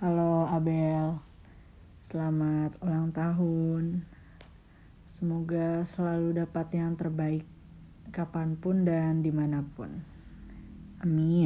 Halo Abel, selamat ulang tahun. Semoga selalu dapat yang terbaik kapan pun dan di mana pun. Amin.